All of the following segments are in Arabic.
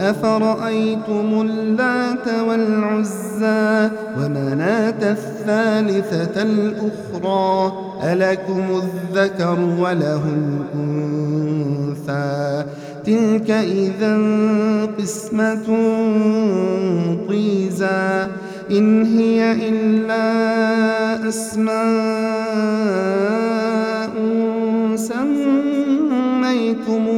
أفرأيتم اللات والعزى ومناة الثالثة الأخرى ألكم الذكر وله الأنثى تلك إذا قسمة ضيزى إن هي إلا أسماء سميتموها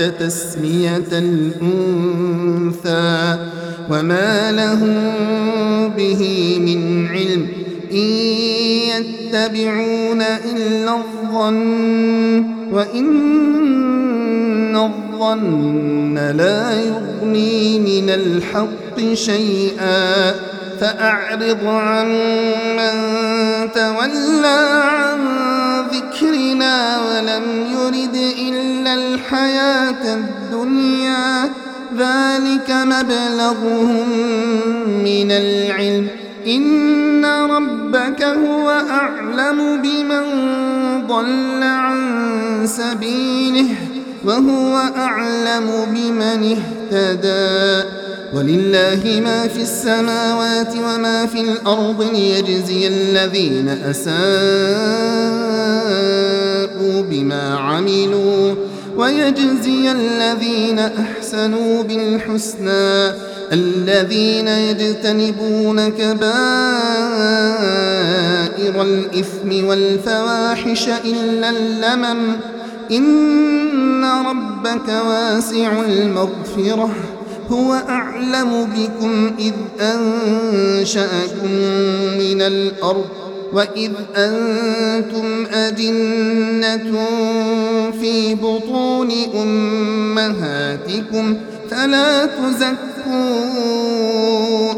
تسمية الأنثى وما لهم به من علم إن يتبعون إلا الظن وإن الظن لا يغني من الحق شيئا فأعرض عن من تولى عن الحياة الدنيا ذلك مبلغهم من العلم. إن ربك هو أعلم بمن ضل عن سبيله وهو أعلم بمن اهتدى. ولله ما في السماوات وما في الأرض ليجزي الذين أساءوا بما عملوا. ويجزي الذين أحسنوا بالحسنى الذين يجتنبون كبائر الإثم والفواحش إلا اللمم. إن ربك واسع المغفرة. هو أعلم بكم إذ أنشأكم من الأرض وإذ أنتم أجنة في بطون أمهاتكم فلا تزكوا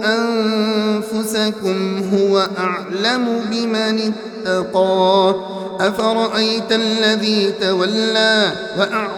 أنفسكم هو أعلم بمن اتقى أفرأيت الذي تولى وأعطى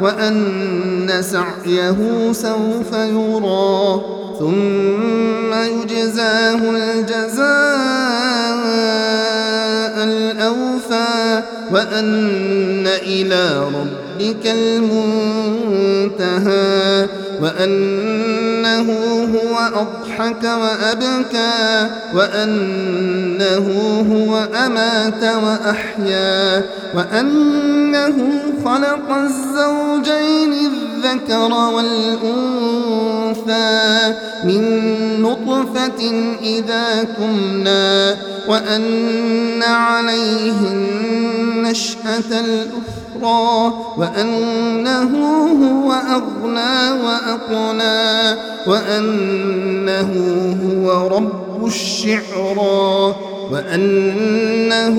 وأن سعيه سوف يرى ثم يجزاه الجزاء الأوفى وأن إلى ربك المنتهى وأنه هو أضحك وأبكى وأنه هو أمات وأحيا وأنه خلق الزوجين الذكر والأنثى من نطفة إذا تمنى وأن عليه النشأة الأخرى وأنه هو أغنى وأقنى وأنه هو رب الشعرى وأنه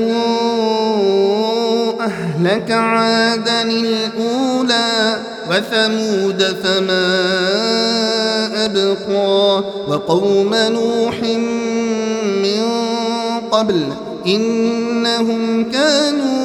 أهلك عادا الأولى وثمود فما أبقى وقوم نوح من قبل إنهم كانوا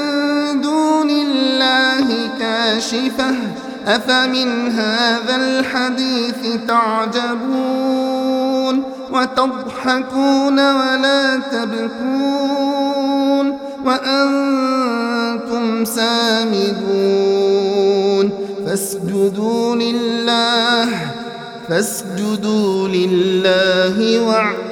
كاشفة أفمن هذا الحديث تعجبون؟ وتضحكون ولا تبكون؟ وأنتم سامدون؟ فاسجدوا لله فاسجدوا لله واعبدوا